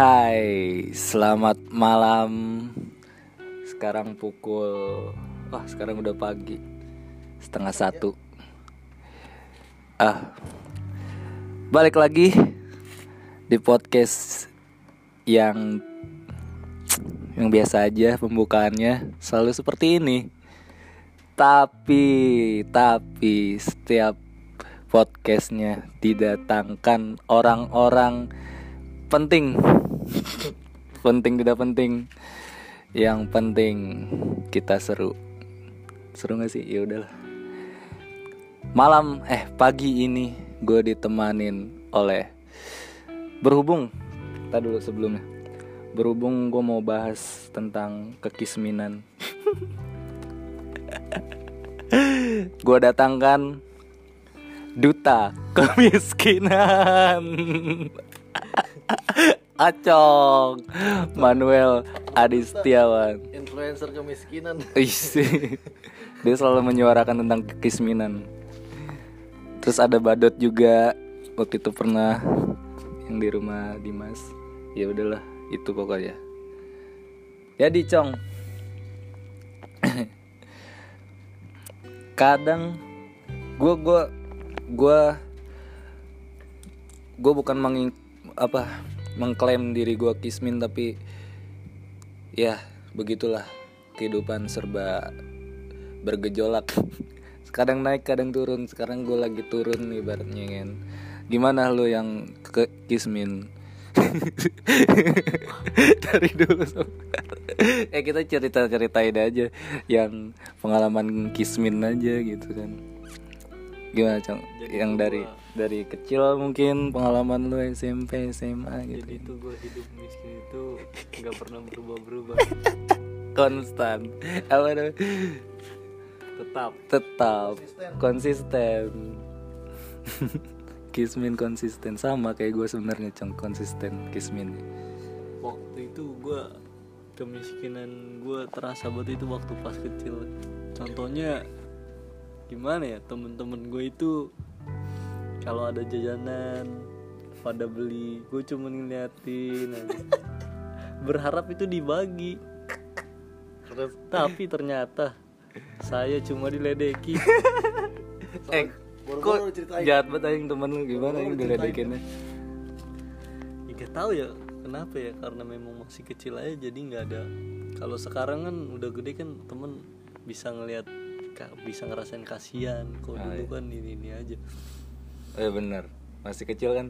Hai, selamat malam. Sekarang pukul, wah sekarang udah pagi, setengah satu. Ah, balik lagi di podcast yang yang biasa aja pembukaannya selalu seperti ini. Tapi, tapi setiap podcastnya didatangkan orang-orang penting penting tidak penting. Yang penting kita seru. Seru gak sih? Ya udahlah. Malam eh pagi ini gue ditemanin oleh berhubung kita dulu sebelumnya. Berhubung gue mau bahas tentang kekisminan. Gue datangkan duta kemiskinan Acong. Manuel Adistiawan. Influencer kemiskinan. Isi. Dia selalu menyuarakan tentang kekisminan. Terus ada Badot juga. Waktu itu pernah Yang di rumah Dimas. Ya udahlah itu pokoknya. Jadi Cong Kadang Gue gue Gue Gue bukan menging apa mengklaim diri gue kismin tapi ya begitulah kehidupan serba bergejolak. Kadang naik kadang turun. Sekarang gue lagi turun ibaratnya kan. Gimana lo yang ke kismin? Dari dulu eh kita cerita ceritain aja yang pengalaman kismin aja gitu kan. Gimana cong yang dari dari kecil mungkin pengalaman lu SMP SMA gitu jadi itu gue hidup miskin itu nggak pernah berubah-berubah. Konstan. Apa namanya tetap. Tetap. Konsisten. Kismin konsisten. Sama kayak gue sebenarnya cong konsisten kismin. Waktu itu gue kemiskinan gue terasa banget itu waktu pas kecil. Contohnya gimana ya temen-temen gue itu kalau ada jajanan pada beli. Gue cuma ngeliatin. Aja. berharap itu dibagi. Tapi ternyata saya cuma diledeki eh kok jahat banget aing temen lu? Gimana yang diledekinnya? Ya, gak tahu ya kenapa ya? Karena memang masih kecil aja jadi nggak ada. Kalau sekarang kan udah gede kan temen bisa ngelihat ka- bisa ngerasain kasihan. Kalau Ah, dulu iya. kan ini ini aja Eh bener. Masih kecil kan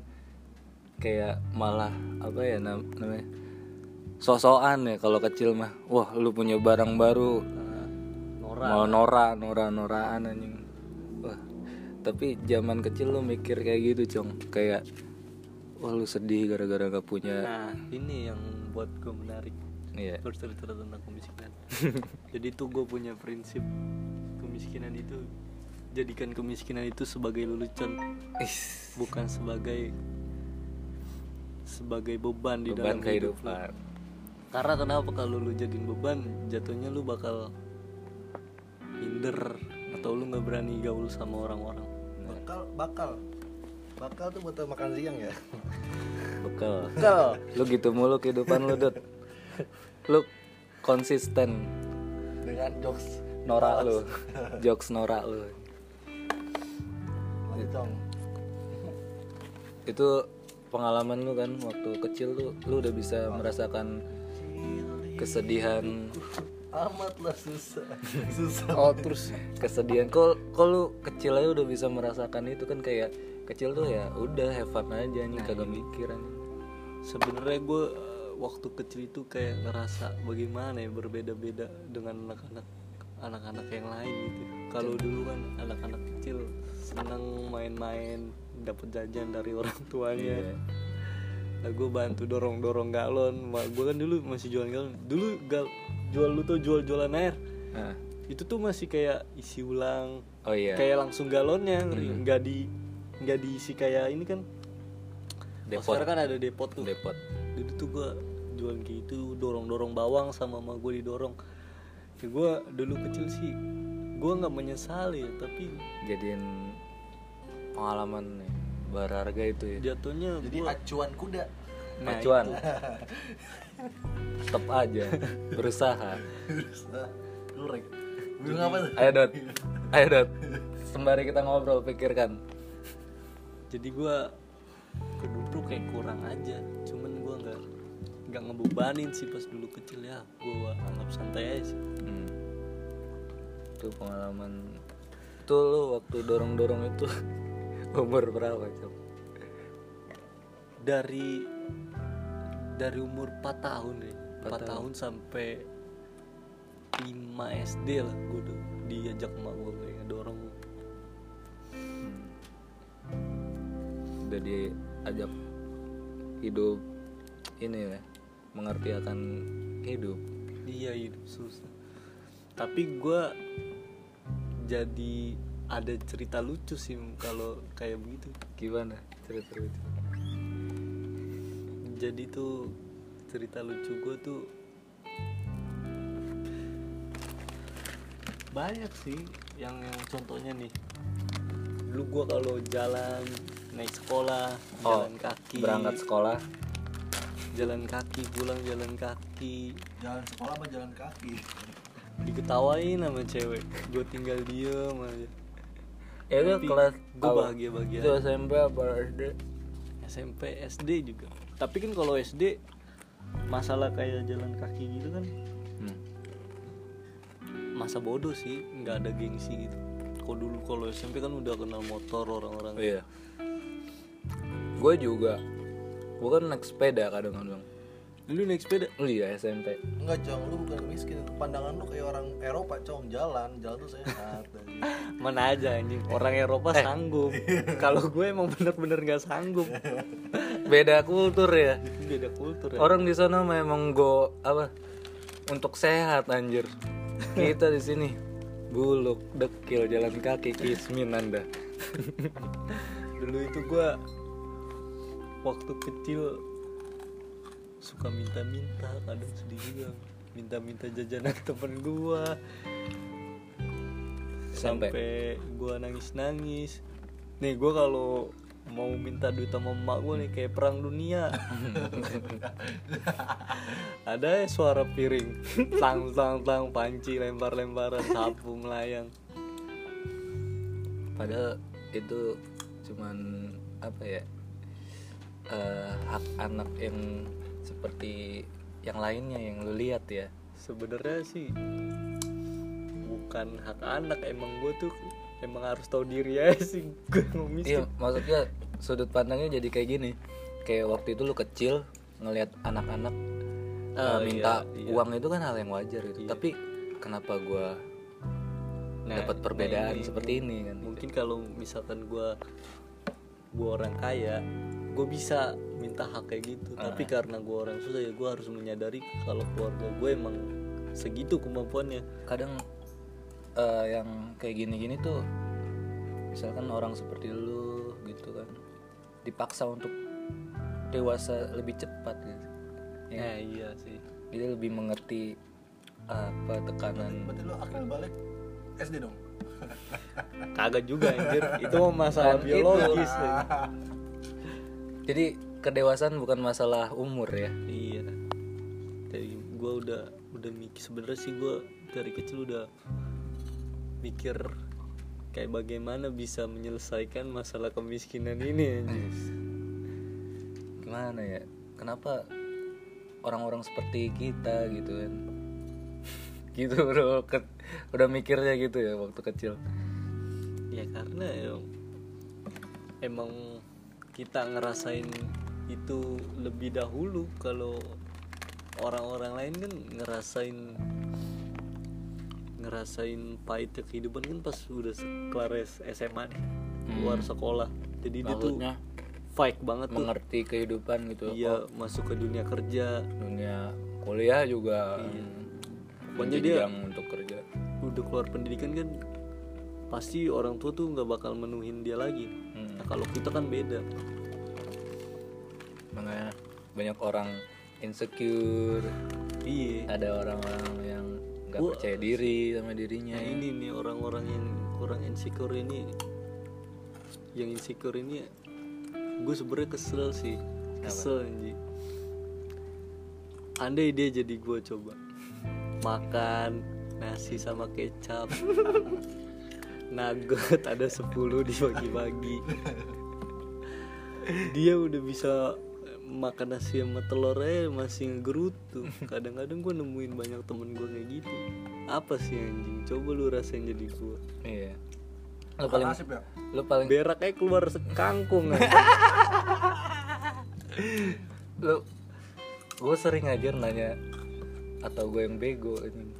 kayak malah apa ya nam- namanya sosokan ya kalau kecil mah. Wah lu punya barang baru. Nah, Nora. Mau nora nora noraan anjing. Wah tapi zaman kecil lu mikir kayak gitu cong. Kayak wah lu sedih gara-gara gak punya. Nah ini yang buat gue menarik. Iya. Bercerita tentang kemiskinan. Jadi tuh gue punya prinsip kemiskinan itu jadikan kemiskinan itu sebagai lelucon. Is, bukan sebagai sebagai beban di beban dalam hidup lu. kehidupan. Karena kenapa kalau lu jadiin beban, jatuhnya lu bakal minder atau lu nggak berani gaul sama orang-orang. bakal bakal. Bakal tuh buat makan siang ya? Bekal bakal. Lu gitu mulu kehidupan lu dud lu konsisten. Dengan jokes norak. lu. Jokes norak lu dong itu pengalaman lu kan waktu kecil lu lu udah bisa merasakan kesedihan. Amat lah susah. Susah. Oh terus kesedihan. Kok kok lu kecil aja udah bisa merasakan itu kan kayak kecil tuh ya udah have fun aja nih kagak mikir anjing. sebenarnya gue waktu kecil itu kayak ngerasa bagaimana ya berbeda-beda dengan anak-anak anak-anak yang lain gitu. Kalau dulu kan anak-anak kecil seneng main-main dapat jajan dari orang tuanya. Nah gue bantu dorong-dorong galon. Gue kan dulu masih jual galon. Dulu gal jual lu tuh jual-jualan air. Nah, Itu tuh masih kayak isi ulang. oh iya Kayak langsung galonnya, nggak di nggak diisi kayak ini kan. Depot. sekarang kan ada depot tuh depot jadi tuh gue jual gitu dorong dorong bawang sama mama gue didorong ya gue dulu kecil sih gue nggak menyesali ya tapi jadiin pengalaman nih berharga itu ya jatuhnya jadi gue acuan kuda Nah, Acuan. Tetap aja berusaha. Kurek. Bilang apa tuh? Ayo Dot. Ayo Dot. Sembari kita ngobrol pikirkan. jadi gua ke dulu tuh kayak kurang aja cuman gua nggak nggak ngebebanin sih pas dulu kecil ya gua anggap santai aja sih Hmm. Itu pengalaman itu lu waktu dorong-dorong itu umur berapa, Cok? dari dari umur 4 tahun deh 4, Empat tahun. sampai 5 SD lah gue udah diajak emak gue kayak ngedorong Udah diajak hidup ini ya, mengerti akan hidup. iya hidup susah tapi gue jadi ada cerita lucu sih kalau kayak begitu. Gimana cerita lucu? jadi tuh cerita lucu gue tuh banyak sih yang yang contohnya nih. Dulu gue kalau jalan naik sekolah Oh, jalan kaki. Berangkat sekolah. Jalan kaki pulang jalan kaki. Jalan sekolah apa jalan kaki? diketawain sama cewek. Gue tinggal diem aja ya Tapi kelas gua awal. bahagia-bahagia itu. SMP apa SD SMP SD juga tapi kan kalau SD masalah kayak jalan kaki gitu kan hmm. masa bodoh sih nggak ada gengsi gitu kalau dulu kalau SMP kan udah kenal motor orang-orang iya gue juga gue kan naik sepeda kadang-kadang dulu naik sepeda? Oh iya SMP Enggak, Cong, lu bukan miskin. Pandangan lu kayak orang Eropa, Cong. Jalan, jalan tuh sehat. mana aja anjing. Orang Eropa sanggup. Kalau gue emang bener-bener nggak sanggup. Beda kultur ya? Beda kultur ya. Orang di sana memang go apa untuk sehat anjir. Kita di sini buluk dekil jalan kaki kismin anda. Dulu itu gue waktu kecil suka minta-minta kadang sedih juga. Minta-minta jajanan temen gue Sampai? sampai gue nangis-nangis. Nih gue kalau mau minta duit sama emak gue nih kayak perang dunia. Ada ya suara piring. Tang tang tang panci lempar lemparan sapu melayang. Padahal itu cuman apa ya eh, hak anak yang seperti yang lainnya yang lu lihat ya. Sebenarnya sih bukan hak anak emang gue tuh emang harus tahu diri aja sih. Gue mau iya maksudnya sudut pandangnya jadi kayak gini. Kayak waktu itu lu kecil ngelihat anak-anak Oh, minta iya, iya. uang itu kan hal yang wajar gitu. Iya. tapi kenapa gua Nah, dapat nah perbedaan ini seperti ini kan mungkin kalau misalkan gue gue orang kaya gue bisa minta hak kayak gitu. Ah. tapi karena gue orang susah ya gue harus menyadari kalau keluarga gue emang segitu kemampuannya. Kadang eh, yang kayak gini-gini tuh misalkan orang seperti lu gitu kan dipaksa untuk dewasa lebih cepat gitu. Ya ya iya sih. Dia lebih mengerti apa tekanan. Berarti lu akal balik SD dong. kagak juga anjir. Itu mah masalah Kan biologis itu. ya. jadi kedewasaan bukan masalah umur ya? Iya. Dari gue udah udah mikir sebenarnya sih gue dari kecil udah mikir kayak bagaimana bisa menyelesaikan masalah kemiskinan ini anjir. gimana ya? Kenapa orang-orang seperti kita gitu kan? Gitu bro. Ke- udah mikirnya gitu ya waktu kecil. Ya karena em- emang kita ngerasain itu lebih dahulu kalau orang-orang lain kan ngerasain ngerasain pahitnya kehidupan kan pas udah kelar SMA nih keluar sekolah. Jadi dia tuh fight banget tuh. mengerti kehidupan gitu. Iya masuk ke dunia kerja. Dunia kuliah juga Iya. hmm, Pokoknya dia- untuk kerja. udah keluar pendidikan kan pasti orang tua tuh nggak bakal menuhin dia lagi. Hmm. Nah kalau kita kan beda. Makanya banyak orang insecure. Iya. Ada orang-orang yang nggak percaya diri sama dirinya. Nah ini nih orang-orang yang kurang insecure ini Yang insecure ini Gue sebenernya kesel sih. Kesel anjing. Andai dia jadi gue coba. Makan nasi sama kecap nugget ada 10 dibagi-bagi. Dia udah bisa makan nasi sama telurnya masih ngegerutu. Kadang-kadang gue nemuin banyak temen gue kayak gitu. Apa sih anjing? Coba lu rasain jadi gue iya. Lu paling nasib ya? lu paling berak kayak keluar sekangkung lu gue sering aja nanya atau gue yang bego ini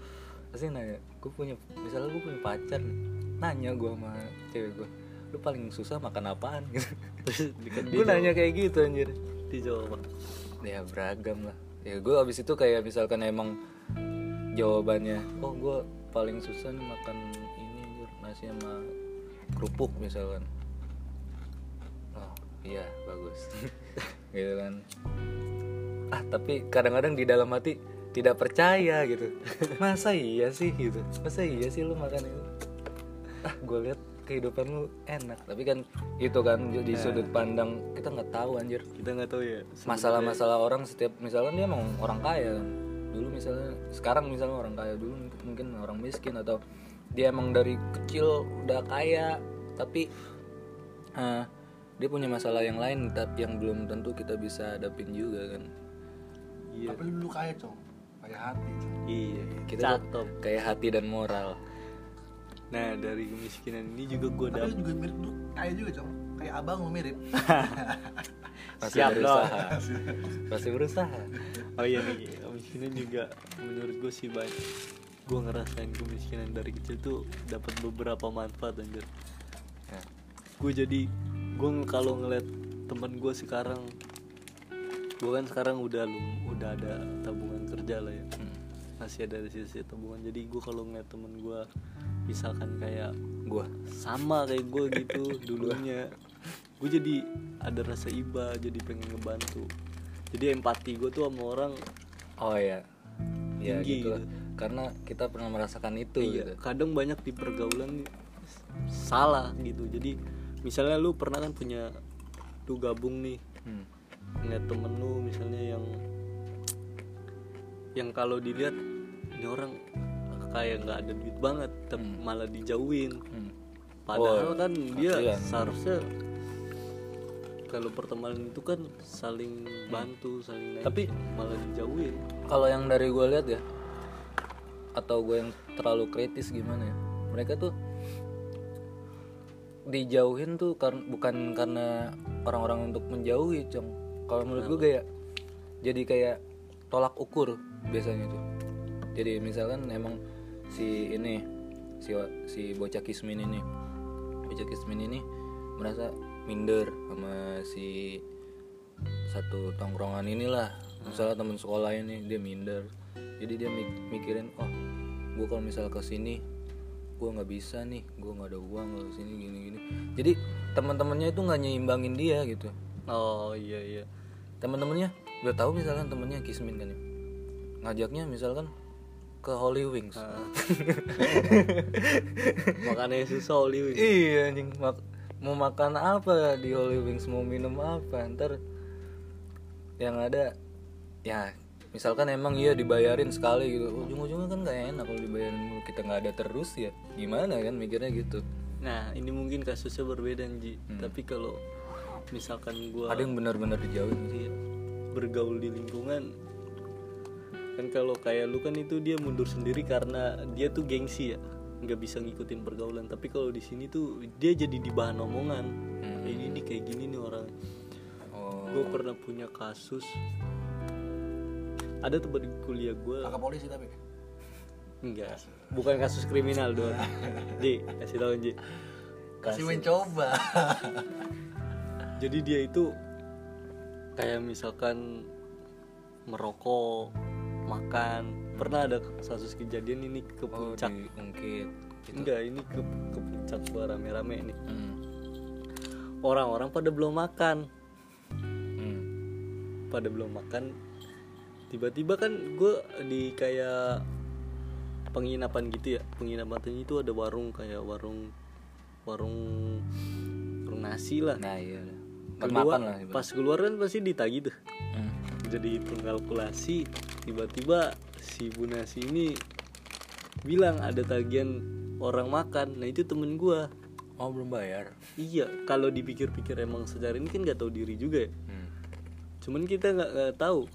pasti nanya gue punya misalnya gue punya pacar nih, nanya gue sama cewek gue lu paling susah makan apaan? Gitu gue nanya kayak gitu anjir. Dijawab ya beragam lah. Ya gue abis itu kayak misalkan emang jawabannya oh gue paling susah nih makan ini anjir nasi sama kerupuk misalkan. Oh iya bagus. Gitu kan. Ah tapi kadang-kadang di dalam hati tidak percaya gitu. Masa iya sih gitu? Masa iya sih lu makan itu ah gue lihat kehidupan lu enak. Tapi kan itu kan di sudut pandang kita nggak tahu anjir. Kita nggak tahu ya masalah-masalah orang setiap misalkan dia emang orang kaya kan. dulu misalnya sekarang misalnya orang kaya dulu mungkin orang miskin atau dia emang dari kecil udah kaya tapi eh, dia punya masalah yang lain tapi yang belum tentu kita bisa hadapin juga kan. Iya. Tapi lu dulu kaya cong kaya hati iya kita tuh cakep kayak hati dan moral nah dari kemiskinan ini juga gue tapi dapet. juga mirip dulu kaya juga cong kayak abang lu mirip. Pasti Siap berusaha. Pasti berusaha. Oh iya nih kemiskinan juga menurut gue sih banyak. Gue ngerasain kemiskinan dari kecil tuh dapat beberapa manfaat anjir. Ya. gue jadi gue kalau ngeliat temen gue sekarang gue kan sekarang udah lu udah ada tabungan kerja lah ya. Hmm. Masih ada sisi tabungan jadi gue kalau ngeliat temen gue misalkan kayak gua sama kayak gue gitu dulunya. Gue jadi ada rasa iba jadi pengen ngebantu. Jadi empati gue tuh sama orang oh ya ya Tinggi gitu gitu. karena kita pernah merasakan itu iya gitu. kadang banyak di pergaulan salah gitu. Jadi misalnya lu pernah kan punya lu gabung nih Hmm. ngeliat temen lu misalnya yang yang kalau dilihat ini orang kayak nggak ada duit banget tapi malah dijauhin. Hmm. padahal Oh, kan dia kasihan. seharusnya kalau pertemanan itu kan saling bantu saling naik, Tapi- malah dijauhin. kalau yang dari gue lihat ya atau gue yang terlalu kritis gimana ya mereka tuh dijauhin tuh karena bukan karena orang-orang untuk menjauhi cong. Kalau menurut gue kayak jadi kayak tolak ukur biasanya tuh jadi misalkan emang si ini si si bocah kismin ini bocah kismin ini merasa minder sama si satu tongkrongan inilah. Misalnya teman sekolah ini dia minder. Jadi dia mik- mikirin oh gue kalau misal ke sini gue nggak bisa nih gue nggak ada uang ke sini gini gini. Jadi teman-temannya itu nggak nyimbangin dia gitu. Oh iya iya. Teman-temannya udah tahu misalkan temennya kismin kan ya? Ngajaknya misalkan ke Holy Wings. Ah. makanya susah oli Wing. iya anjing. Mak- mau makan apa di Holy Wings? Mau minum apa? Ntar yang ada ya misalkan emang iya dibayarin sekali gitu. Ujung-ujungnya kan nggak enak kalau dibayarin mulu. Kita nggak ada terus ya gimana kan mikirnya gitu. Nah ini mungkin kasusnya berbeda Ji tapi kalau misalkan gua ada yang benar-benar dijauhin. Sih Iya. bergaul di lingkungan kan kalau kayak lu kan itu dia mundur sendiri karena dia tuh gengsi ya. Nggak bisa ngikutin pergaulan. Tapi kalau di sini tuh dia jadi di bahan omongan. Kayak gini kayak gini nih orang. Oh. Gue pernah punya kasus. Ada tempat di kuliah gue kakak polisi tapi? Enggak bukan kasus kriminal doang. Ji kasih tau Ji. Kasih mencoba. Jadi dia itu kayak misalkan merokok makan. Pernah ada kasus kejadian ini ke oh puncak? diungkit gitu. Enggak ini ke, ke puncak gua rame-rame nih. Hmm. orang-orang pada belum makan. Hmm. pada belum makan tiba-tiba kan gue di kayak penginapan gitu ya. Penginapan itu ada warung kayak warung warung warung nasi lah. Nah iya. Keluar- makan lah pas keluar kan pasti ditagih tuh. Hmm. jadi hitung kalkulasi tiba-tiba si Bu Nasi ini bilang ada tagihan orang makan. Nah itu temen gua. Oh belum bayar? Iya kalau dipikir-pikir emang secara ini kan nggak tahu diri juga ya. Hmm. cuman kita nggak tahu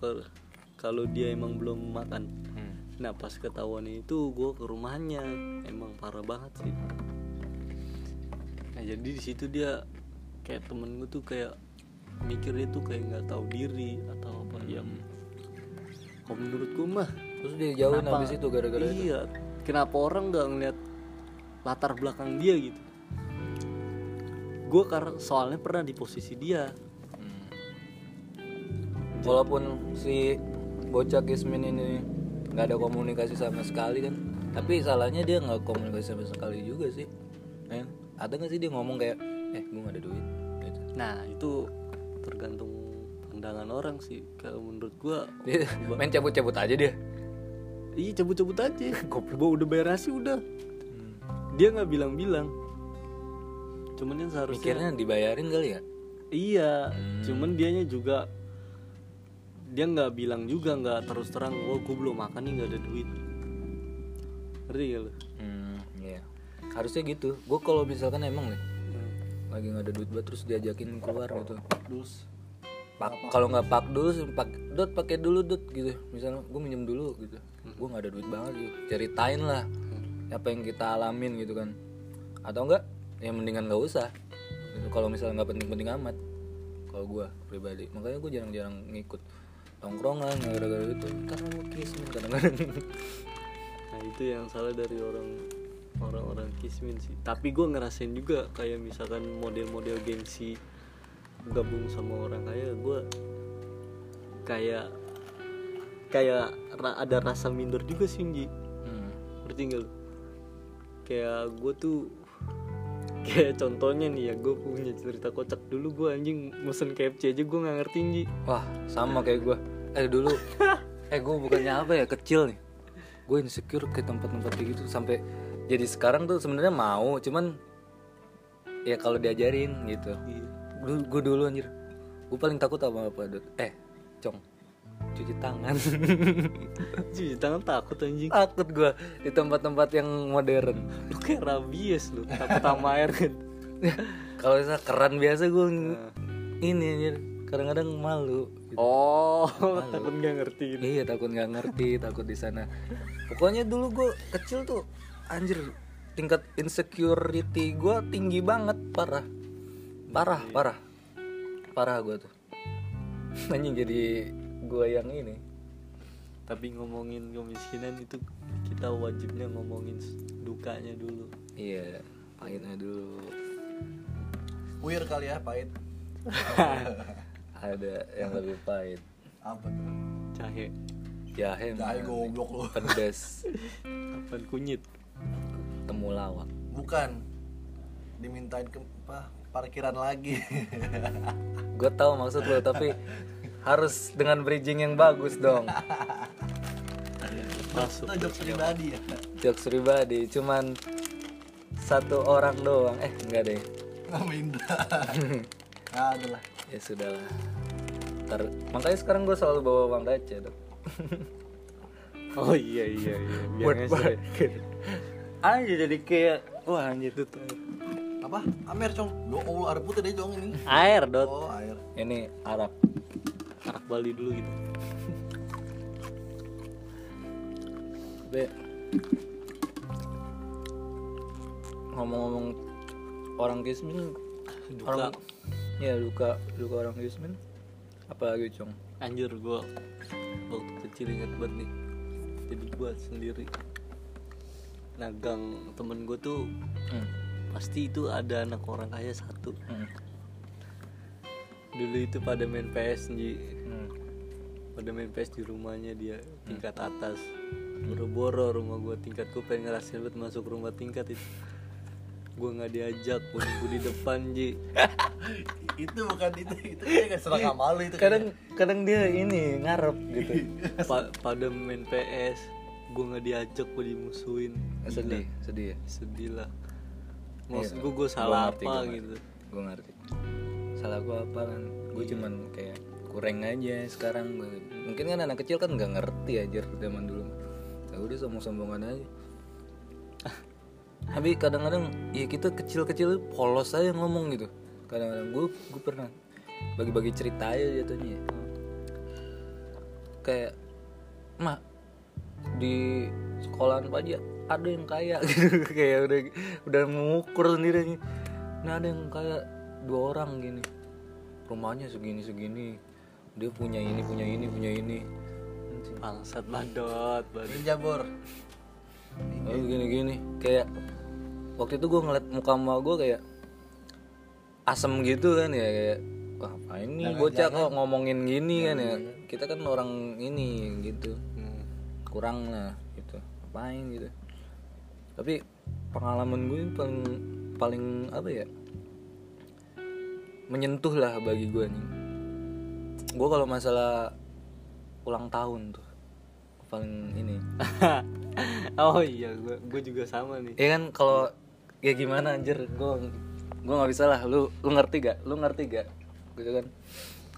kalau dia emang belum makan. Hmm. nah pas ketahuan itu gue ke rumahnya. Emang parah banget sih. Nah jadi di situ dia kayak temen gue tuh kayak mikir dia tuh kayak nggak tahu diri atau apa. Ya kalau menurut gue mah terus dia kenapa- habis itu gara-gara itu? Iya kenapa orang nggak ngeliat latar belakang dia gitu? Gue karena soalnya pernah di posisi dia. Hmm. walaupun si bocah Kismin ini nggak ada komunikasi sama sekali kan tapi salahnya dia nggak komunikasi sama sekali juga sih. Men ada nggak sih dia ngomong kayak eh gue nggak ada duit gitu. Nah itu pandangan orang sih kalau menurut gue dia main cabut-cabut aja dia Iya cabut-cabut aja. Goblok udah bayar nasi udah. Dia nggak bilang-bilang. Cuman yang seharusnya mikirnya dibayarin kali ya iya. Cuman dianya juga dia nggak bilang juga nggak terus terang. Wah gue belum makan nih nggak ada duit. Ngerti gak lu? hmm iya harusnya gitu gue kalau misalkan emang nih lagi nggak ada duit buat terus diajakin keluar gitu dus pak kalau nggak pak dulu pak dot pakai dulu dot gitu. Misalnya gue minjem dulu gitu. Gue nggak ada duit banget gitu. Ceritain lah apa yang kita alamin gitu kan. Atau enggak ya mendingan nggak usah. Gitu. kalau misalnya nggak penting-penting amat kalau gue pribadi. Makanya gue jarang-jarang ngikut tongkrongan gara-gara itu. Karena gue kismin kadang-kadang Nah itu yang salah dari orang orang-orang kismin sih. Tapi gue ngerasain juga kayak misalkan model-model gengsi gabung sama orang kaya, gue kayak kayak ra- ada rasa minder juga sih Ji. hmm. Ngerti lu? Kayak gue tuh kayak contohnya nih ya gue punya cerita kocak dulu gue anjing mesen KFC aja gue nggak ngerti Ji. wah sama kayak gue eh dulu eh gue bukannya apa ya kecil nih gue insecure ke tempat-tempat kayak gitu sampai jadi sekarang tuh sebenarnya mau cuman ya kalau diajarin gitu Iya. Gue dulu anjir gue paling takut apa apa eh cong cuci tangan Cuci tangan takut anjing. takut gue di tempat-tempat yang modern Lu kayak rabies lu takut sama air kan. kalau misalnya keran biasa gue ini anjir kadang-kadang malu gitu. Oh, takut nggak ngerti gitu. Iya takut nggak ngerti, takut di sana. Pokoknya dulu gue kecil tuh anjir tingkat insecurity gue tinggi banget parah, parah parah, parah gue tuh. Anjing jadi gue yang ini. Tapi ngomongin kemiskinan itu kita wajibnya ngomongin dukanya dulu. Iya pahitnya dulu. Weir kali ya pahit Ada yang lebih pahit. apa tuh Jahe, Jahe, Jahe mana? goblok lu pedes, apaan kunyit. temulawak. bukan dimintain ke apa, parkiran lagi. Gue tahu maksud lo tapi harus dengan bridging yang bagus dong. Masuk. itu jokes pribadi ya? jokes pribadi cuman satu orang doang. Eh enggak deh. Nama Indra. Nah, ada lah. Ya sudahlah. Ntar, makanya sekarang gue selalu bawa uang receh dong. Oh iya iya iya. Biar Buat ngeser. anjir jadi kayak wah anjir tuh apa Amer cong ya Allah air putih deh cong ini Air dot. oh air ini Arab Arak Bali dulu gitu. tapi ngomong-ngomong orang kismin Duka. orang ya duka duka orang kismin apalagi cong Anjir gua waktu kecil inget banget nih. Jadi gua sendiri. Nah gang temen gue tuh hmm. Pasti itu ada anak orang kaya satu. Hmm. Dulu itu pada main PS Ji. Hmm. pada main PS di rumahnya dia tingkat atas. Boro-boro rumah gua tingkat gue pengen ngerasain banget masuk rumah tingkat itu. Gue nggak diajak gue nunggu di depan ji. Itu bukan itu itu kayak seragam malu itu kadang kadang dia ini ngarep gitu. Pa- pada main PS gue nggak diajak gue dimusuhin. Sedih. sedih ya? Sedih lah maksud Iya, gue gue salah ngerti, apa gua ngerti. gitu. Gue ngerti. Salah gue apa kan gue cuman kayak kurang aja sekarang. Mungkin kan anak kecil kan nggak ngerti aja zaman dulu. Ya udah sombong-sombongan aja. Tapi kadang-kadang ya kita kecil-kecil polos aja ngomong gitu. Kadang-kadang gue gue pernah bagi-bagi cerita aja jatuhnya. Ya. kayak mak di sekolahan aja ada yang kaya gitu. Kayak udah udah mengukur sendiri nih. Nah ada yang kaya dua orang gini. Rumahnya segini segini. Dia punya ini punya ini punya ini. Bangsat badot badot. Ninja Bor oh gini gini. Kayak waktu itu gue ngeliat muka emak gue kayak asem gitu kan ya kayak wah apa ini bocah kok ngomongin gini kan ya? Kita kan orang ini gitu. Hmm. kurang lah gitu. Apain gitu tapi pengalaman gue paling paling apa ya? Menyentuh lah bagi gue nih. Gue kalau masalah ulang tahun tuh paling ini. Oh iya gue gue juga sama nih. Ya kan kalau ya gimana anjir? Gue gue nggak bisa lah. Lu lu ngerti gak lu ngerti gak gitu kan.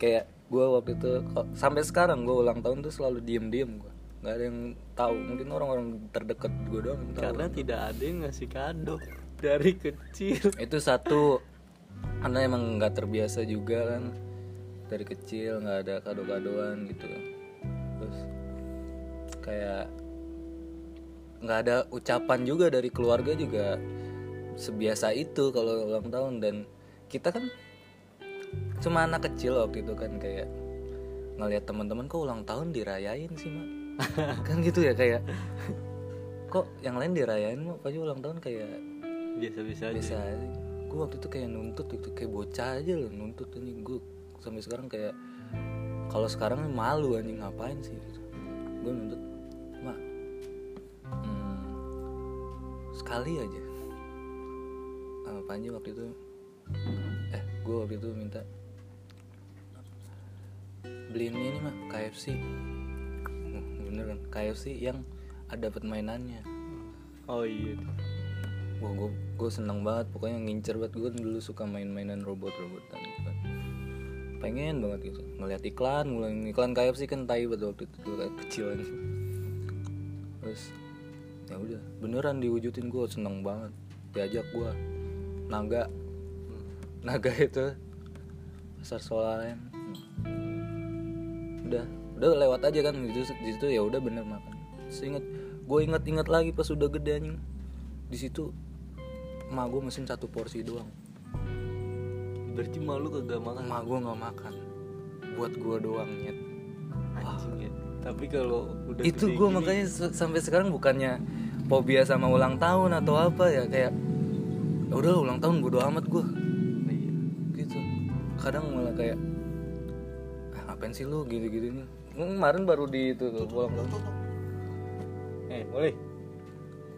Kayak gue waktu itu sampai sekarang gue ulang tahun tuh selalu diem diem gue nggak ada yang tahu. Mungkin orang-orang terdekat gue doang yang tahu. Karena tidak ada yang ngasih kado dari kecil. Itu satu. Karena emang nggak terbiasa juga kan. Dari kecil nggak ada kado-kadoan gitu. Terus kayak nggak ada ucapan juga dari keluarga juga sebiasa itu kalau ulang tahun. Dan kita kan cuma anak kecil waktu itu kan kayak ngelihat teman-teman kok ulang tahun dirayain sih mak kan gitu ya kayak kok yang lain dirayain mak pasti ulang tahun kayak biasa-biasa aja. biasa aja. Gue waktu itu kayak nuntut gitu kayak bocah aja loh nuntut ini. Gue sampai sekarang kayak kalau sekarang malu anjing ngapain sih gitu. gue nuntut mak hmm, sekali aja. Apa aja waktu itu eh gue waktu itu minta beliin ini mah KFC bener kan? KFC yang ada dapat mainannya. Oh iya. Wah gue gue seneng banget. Pokoknya ngincer banget. Gue dulu suka main-mainan robot-robotan gitu kan. Pengen banget gitu. Ngeliat iklan, mulai iklan. KFC kan tai banget waktu itu gue kecil aja. Terus ya udah. Beneran diwujudin gue seneng banget. Diajak gue naga. Naga itu. Pasar solaran udah udah lewat aja kan gitu di situ ya udah bener makan. Seinget gue inget-inget lagi pas udah gede anjing. Di situ emak gue mesin satu porsi doang. Berarti malu kagak makan? Emak gue nggak makan. Buat gue doang nyet. Anjing ya tapi kalau udah itu gue makanya sampai sekarang bukannya fobia sama ulang tahun atau apa ya kayak "Ya udah ulang tahun bodo amat gue iya. gitu. Kadang malah kayak ah, ngapain sih lu gitu gitu nih kemarin baru di itu tuh ulang tahun eh boleh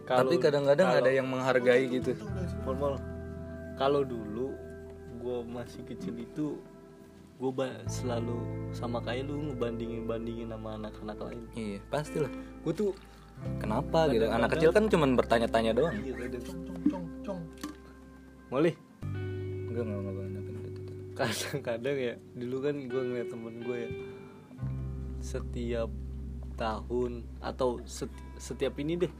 tapi kadang-kadang ada yang menghargai gitu formal kalau dulu gue masih kecil itu gue selalu sama kayak lu ngebandingin bandingin sama anak-anak lain iya pastilah gue tuh kenapa gitu anak kecil kan cuman bertanya-tanya doang iya kadang cong cong cong boleh enggak enggak enggak enggak, enggak, enggak. kadang-kadang ya dulu kan gue ngeliat temen gue ya setiap tahun atau seti- setiap ini deh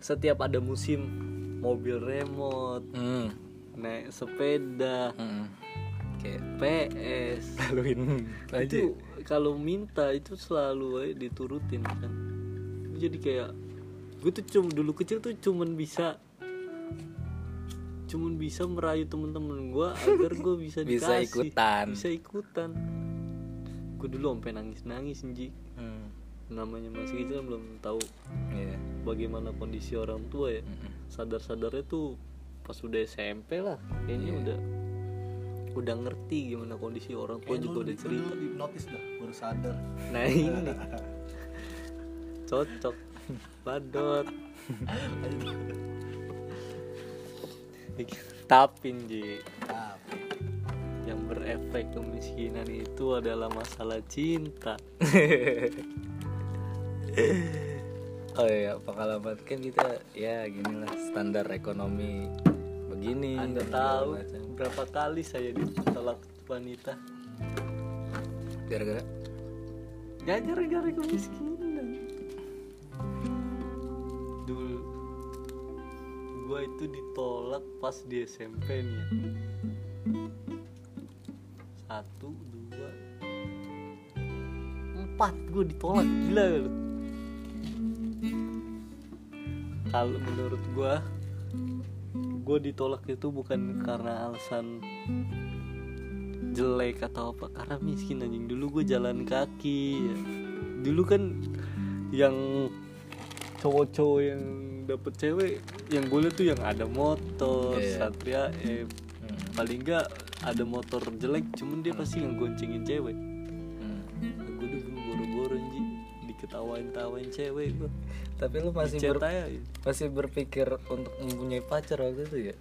setiap ada musim mobil remote hmm. naik sepeda hmm. kayak PS laluin itu kalau minta itu selalu aja diturutin kan jadi kayak gue tuh cuma dulu kecil tuh cuman bisa cuman bisa merayu temen-temen gue agar gue bisa Bisa dikasih ikutan. bisa ikutan gue dulu sampai nangis nangis Nji. Hmm. namanya masih kecil kan belum tahu iya. bagaimana kondisi orang tua ya. Mm-mm. sadar sadarnya tuh pas udah SMP lah kayaknya Iya. udah udah ngerti gimana kondisi orang tua juga lu, udah lu cerita. dulu hipnotis dah baru sadar. Nah ini cocok. Badot. Tapin ji tapi yang berefek kemiskinan itu adalah masalah cinta. Oh iya pengalaman kan kita ya ginilah standar ekonomi begini anda tahu macam. berapa kali saya ditolak wanita? Gara-gara? Gak gara-gara kemiskinan. Dulu Gua itu ditolak pas di SMP nih ya Satu, dua. Empat gue ditolak, gila lu. Kalau menurut gua Gue ditolak itu bukan karena alasan jelek atau apa. Karena miskin anjing. Dulu gue jalan kaki ya. dulu kan yang cowok-cowok yang dapet cewek yang gue liat tuh yang ada motor Iya. satria eh, paling enggak ada motor jelek cuman dia pasti yang goncengin cewek. Hmm. gue dulu boro-boro anjing diketawain-tawain cewek gue tapi lu masih ber- aja. masih berpikir untuk mempunyai pacar waktu itu ya?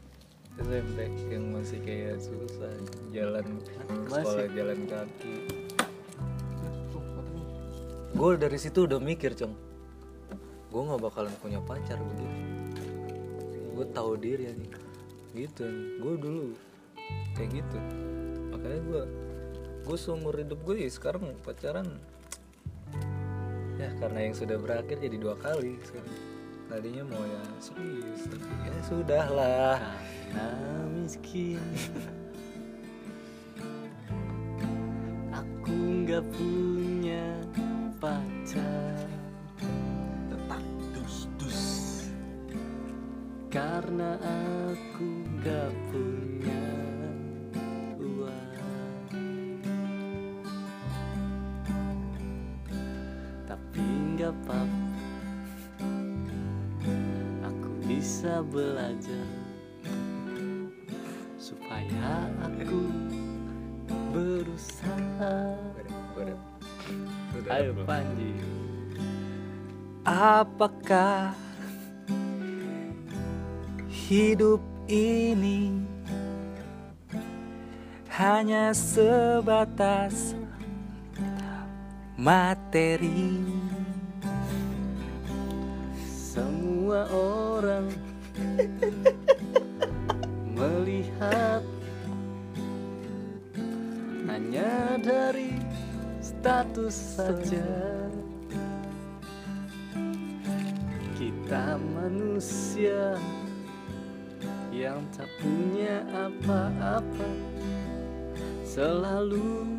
SMP yang masih kayak susah jalan ke sekolah jalan kaki. Gue dari situ udah mikir cong. Gue nggak bakalan punya pacar begitu. Gue tahu diri aja. Gitu. Gue dulu kayak gitu. Makanya gue gue seumur hidup gue ya sekarang pacaran ya karena yang sudah berakhir jadi dua kali sekarang. Tadinya mau yang serius tapi ya sudah lah karena miskin. Aku nggak punya pacar. Detak dus dus. karena aku nggak punya apakah hidup ini hanya sebatas materi status saja. Kita manusia yang tak punya apa-apa selalu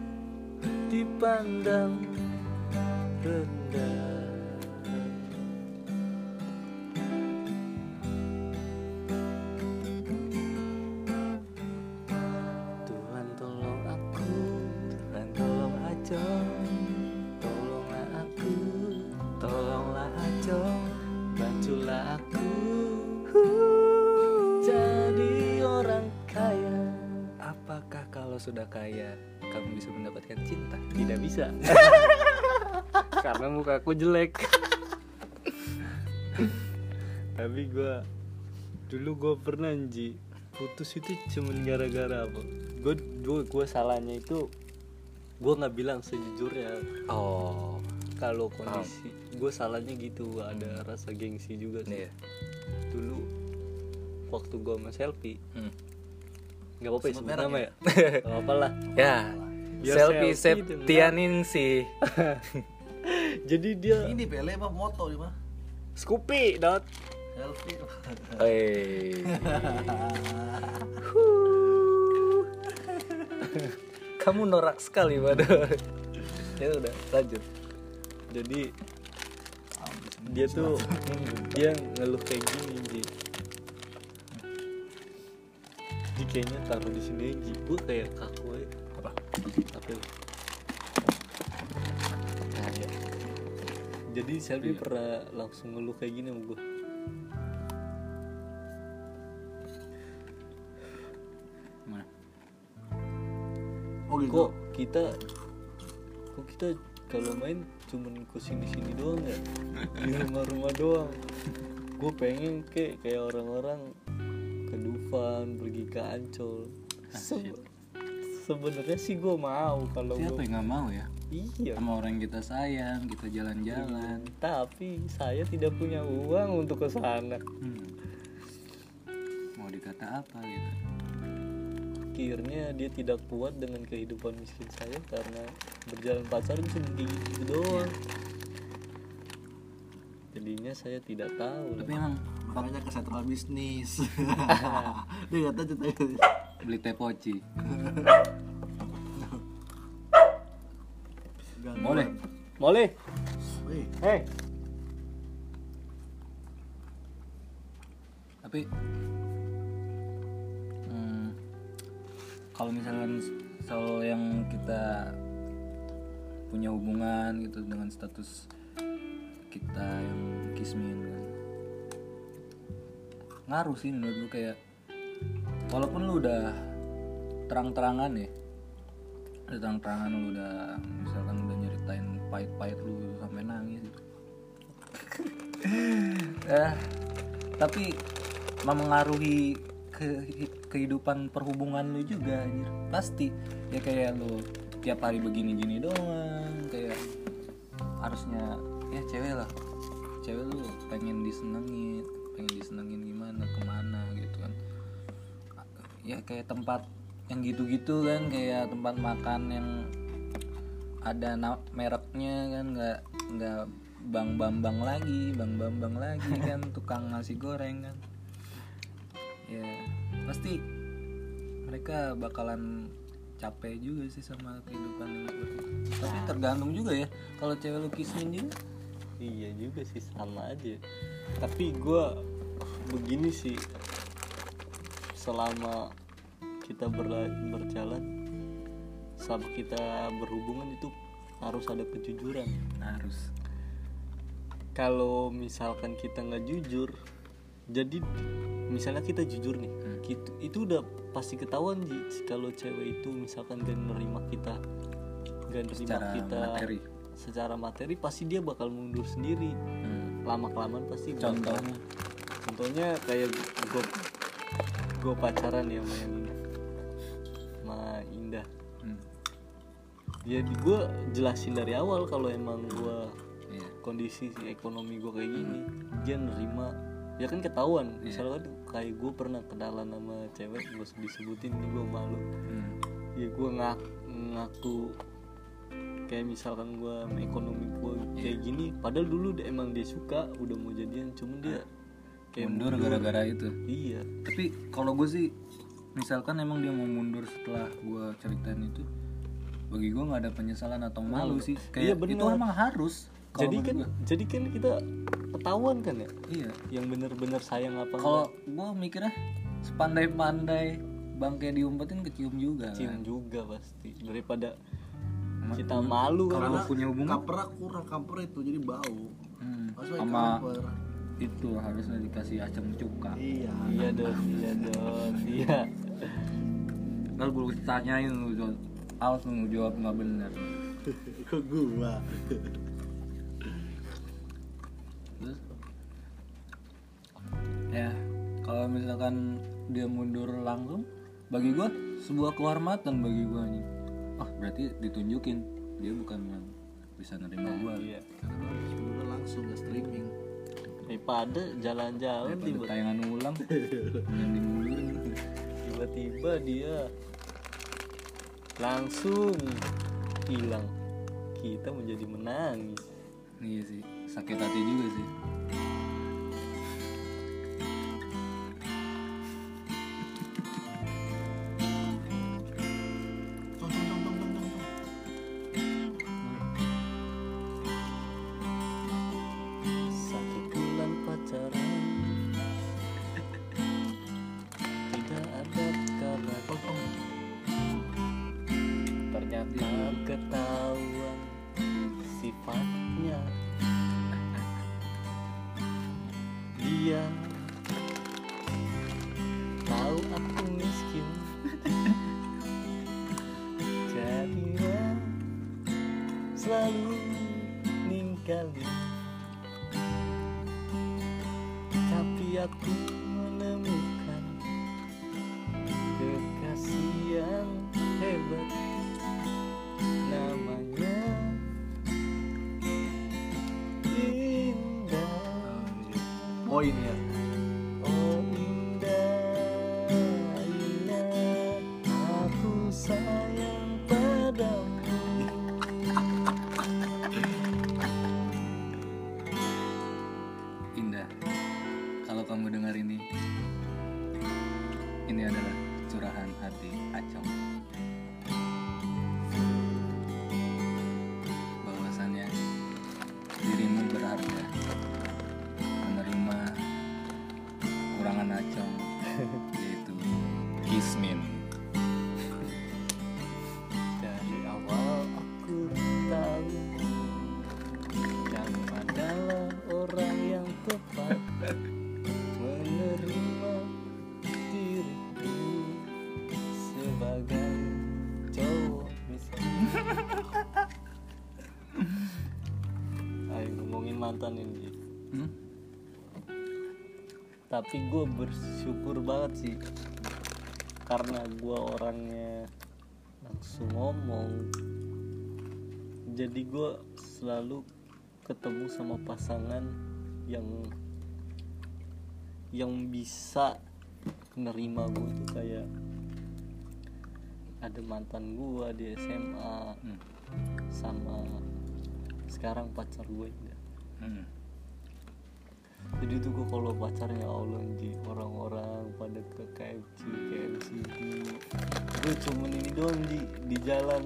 dipandang rendah. Sudah kaya kamu bisa mendapatkan cinta. Tidak bisa, karena muka aku jelek. Tapi gua dulu gua pernah Ji putus itu cuman gara-gara apa? Gue gue gue salahnya itu gue nggak bilang sejujurnya. Oh. Kalau kondisi gue salahnya gitu. Ada rasa gengsi juga sih. Iya. Dulu waktu gue sama selfie Hmm. Nggak apa-apa ya Sebut nama ya? ya nggak apa lah ya Biar selfie Septianin sih jadi dia Ini pele apa moto di mah? Scoopy dot Selfie. Hei. Kamu norak sekali pada. ya udah lanjut. jadi dia tuh dia ngeluh kayak gini Ji Ji kayaknya taruh di sini Ji gue kayak kaku aja Apa? ya? Nah, ya. jadi Selvi pernah langsung ngeluh kayak gini sama gue Mana? Oh gitu. kok kita kok kita kalau main cuman ke sini sini doang ya di rumah-rumah doang gue pengen kayak kayak orang-orang ke Dufan pergi ke Ancol Se- sebenarnya sih gue mau kalau Siapa gue yang nggak mau ya? iya Sama orang kita sayang, kita jalan-jalan. tapi saya tidak punya uang untuk ke sana Hmm. Mau dikata apa gitu? akhirnya dia tidak kuat dengan kehidupan miskin saya karena berjalan pacaran cuma gitu doang jadinya saya tidak tahu tapi emang makanya ke sentral bisnis. Dia kata cerita beli teh poci boleh. Boleh. Hei. Tapi hmm, kalau misalkan soal yang kita punya hubungan gitu dengan status kita yang kismin ngaruh sih menurut gue kayak walaupun lu udah terang-terangan ya terang-terangan lu udah misalkan udah nyeritain pahit-pahit lu sampai nangis gitu. Ya tapi memengaruhi ke kehidupan perhubungan lu juga anjir. Pasti. Ya kayak lu tiap hari begini-gini doang kayak harusnya ya cewek lah. Cewek lu pengen disenengin pengen disenengin gimana ke mana gitu kan. Ya kayak tempat yang gitu-gitu kan kayak tempat makan yang ada mereknya kan nggak nggak bang bambang lagi bang bambang lagi kan tukang nasi goreng kan. Ya pasti mereka bakalan capek juga sih sama kehidupan yang seperti itu. Tapi tergantung juga ya kalau cewek lu kismin juga iya juga sih sama aja. Tapi gua begini sih selama kita berla- berjalan sama kita berhubungan itu harus ada kejujuran. Harus. Kalau misalkan kita nggak jujur jadi misalnya kita jujur nih gitu, itu udah pasti ketahuan Ji kalau cewek itu misalkan gak nerima kita gak nerima Secara kita materi. Secara materi pasti dia bakal mundur sendiri. Hmm. lama kelamaan pasti bakal- contohnya? Contohnya kayak gue gue pacaran ya sama yang ini sama Indah. Hmm. jadi gue jelasin dari awal kalau emang gue Iya. kondisi ekonomi gue kayak gini dia nerima. Ya kan ketahuan. Misalnya kan kayak gue pernah kenalan sama cewek gue disebutin nih gue malu. Hmm. ya gue ngak ngaku kayak misalkan gue ekonomi gue kayak gini padahal dulu dia, emang dia suka udah mau jadian cuman dia kayak mundur gara-gara itu. Iya. Tapi kalau gue sih misalkan emang dia mau mundur setelah gue ceritain itu bagi gue nggak ada penyesalan atau malu sih. Iya, kayak bener. itu emang harus jadi kan gua. jadi kan kita ketahuan kan ya? Iya. Yang bener-bener sayang apa kalau gue mikirnya sepandai-pandai bangke diumpetin kecium juga cium kan. juga pasti. Daripada kita malu kan kalau punya hubungan? Kaper kurang kaper itu jadi bau. Hmm, Harus sama itu harusnya dikasih asam cuka. Iya. Iya dong iya dong iya. Kalau gue tanyain lu Jod, awas lu jawab nggak bener? Ke gua? Terus? Ya kalau misalkan dia mundur langsung bagi gua sebuah kehormatan bagi gua nih oh berarti ditunjukin. Dia bukan yang bisa nerima gua. Iya. Karena gua harus bener langsung ke streaming. Daripada jalan-jalan pada tiba- tayangan ulang. Yang dimundurin tiba-tiba dia langsung hilang. Kita menjadi menangis. Iya sih sakit hati juga sih mantan ini Hmm? Tapi gue bersyukur banget sih Karena gue orangnya langsung ngomong Jadi gue selalu ketemu sama pasangan yang yang bisa nerima gue tuh kayak ada mantan gue di SMA Hmm. sama sekarang pacar gue Hmm. jadi tuh gue kalau pacarnya Allah ji orang-orang pada ke KFC KFCD gue cuman ini doang ji. Di jalan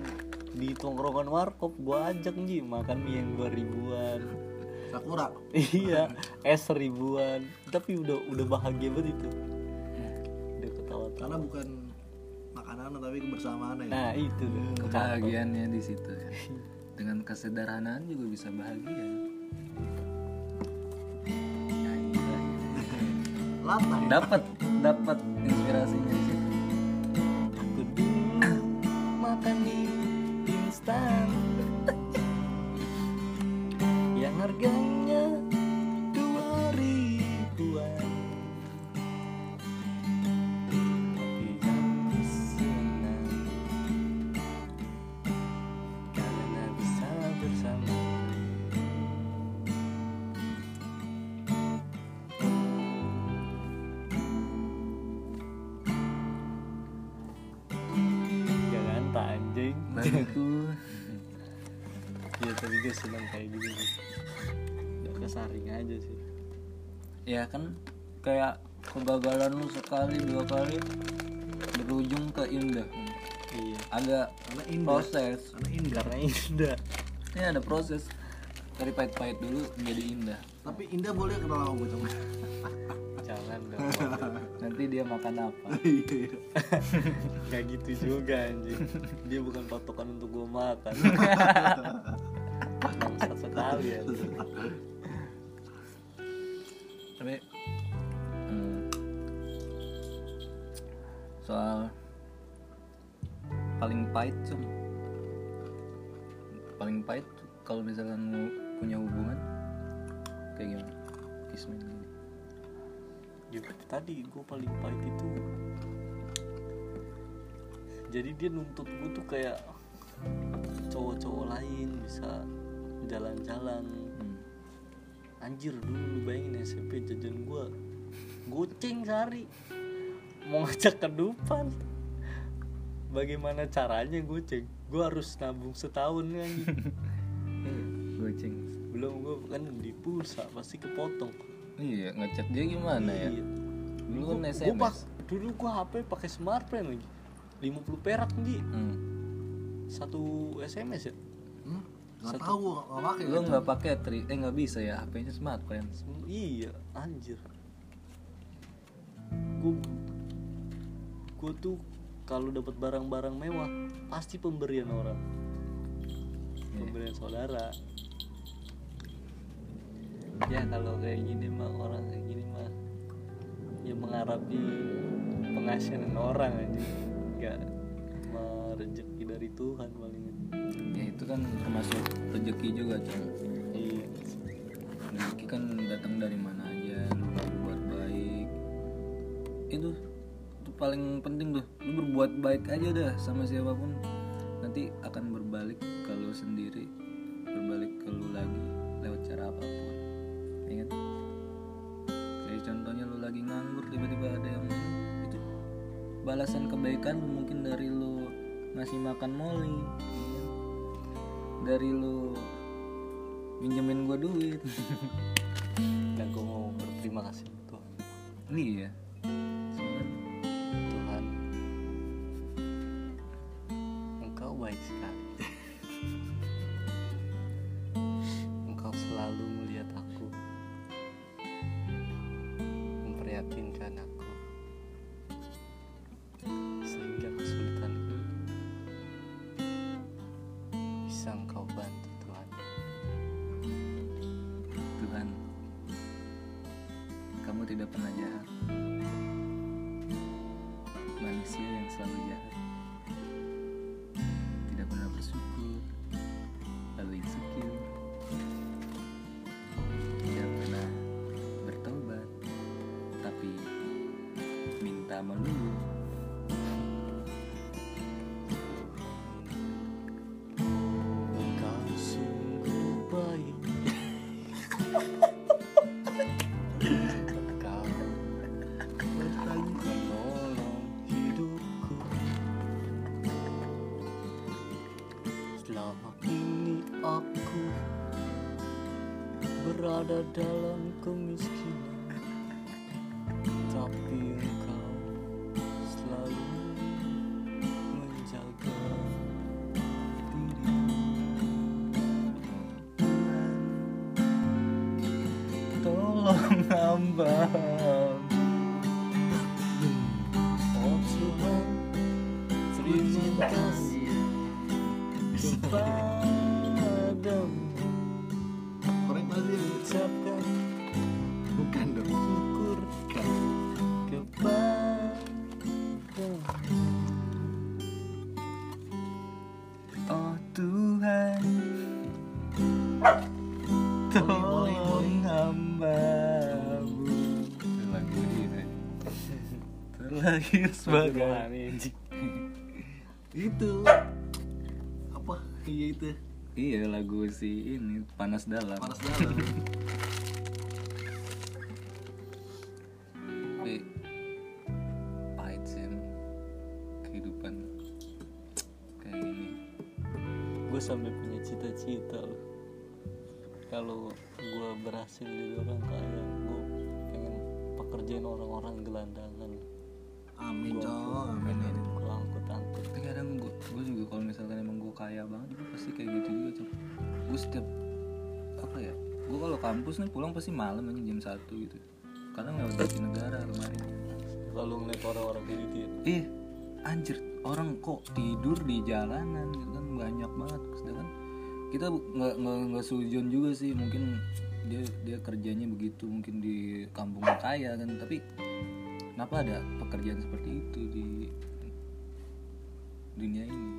di tongkrongan warkop gue ajak ji. Makan mie yang dua ribuan. Sakura? Iya es ribuan. Tapi udah udah bahagia banget itu. Udah ketawa karena bukan makanan tapi kebersamaan ya. Nah itu. Tuh Kebahagiaannya di situ ya. Dengan kesederhanaan juga bisa bahagia. Latah Dapat dapat inspirasinya di situ. aku dulu makan mie instan yang harganya ya tapi gue senang kayak gitu sih. Ya kesaring aja sih. Ya kan kayak kegagalan lu sekali dua kali berujung ke indah. iya. Ada karena indah. proses. karena indah. Karena indah. Ini ada proses. Dari pahit-pahit dulu menjadi indah. tapi indah boleh kenal sama gue coba jangan dong Nanti dia makan apa? Iya. Gak gitu juga anjing. Dia bukan patokan untuk gue makan Sekali ya. Tapi hmm, soal paling pahit cum paling pahit kalau misalkan mau punya hubungan kayak gimana? Kismin gini Ya tadi gue paling pahit itu Jadi dia nuntut gue tuh kayak Cowok-cowok lain bisa jalan-jalan. Hmm. Anjir dulu lu bayangin SMP jajan gue Goceng sehari. Mau ngajak ke depan Bagaimana caranya goceng? Gue harus nabung setahun kan goceng. Belum gue kan di pulsa Pasti kepotong. Iya ngechat dia gimana ya? Iya. dulu kan SMS gua dulu gua HP pakai smartphone lagi. 50 perak nih hmm. satu SMS ya? Nggak tahu nggak pakai lu nggak pakai tri eh nggak bisa ya HP-nya smartphone Sem- iya anjir. Gua gua tuh kalau dapat barang-barang mewah pasti pemberian orang. Iya. pemberian saudara. Ya kalau kayak gini mah orang kayak gini mah ya mengharapin pengasihan orang aja nggak rezeki dari Tuhan paling ya itu kan termasuk rezeki juga cuy iya. Rezeki kan datang dari mana aja lu berbuat baik. Itu itu paling penting tuh. Lu berbuat baik aja dah sama siapa pun. Nanti akan berbalik ke lu sendiri berbalik ke lu lagi lewat cara apa pun. Kan kayak contohnya lu lagi nganggur tiba-tiba ada yang itu balasan kebaikan mungkin dari lu ngasih makan Molly. Ya dari lu minjemin gua duit. Dan gua mau berterima kasih sama Tuhan. Iya berada dalam kemiskinan Tapi engkau terlahir sebagai itu. Apa? Iya itu. Iya lagu si ini panas dalam. Panas dalam. Tapi pahit sih kehidupan kayak gini. Gue sampai punya cita-cita loh. Kalau gue berhasil jadi orang kaya Gue pengen pekerjaan orang-orang gelandangan amin cong amin. amin gue angkut-angkut tapi kadang gue gue juga kalau misalkan emang gue kaya banget gue pasti kayak gitu juga tuh gue setiap apa ya gue kalau kampus nih pulang pasti malam aja jam satu gitu. Kadang lewat di negara kemarin. Lalu ngeliat orang-orang kayak gitu ya? Ih anjir orang kok tidur di jalanan gitu kan? Banyak banget sedangkan kita nggak nggak nggak sujon juga sih. Mungkin dia dia kerjanya begitu mungkin di kampung kaya kan. Tapi kenapa ada pekerjaan seperti itu di dunia ini?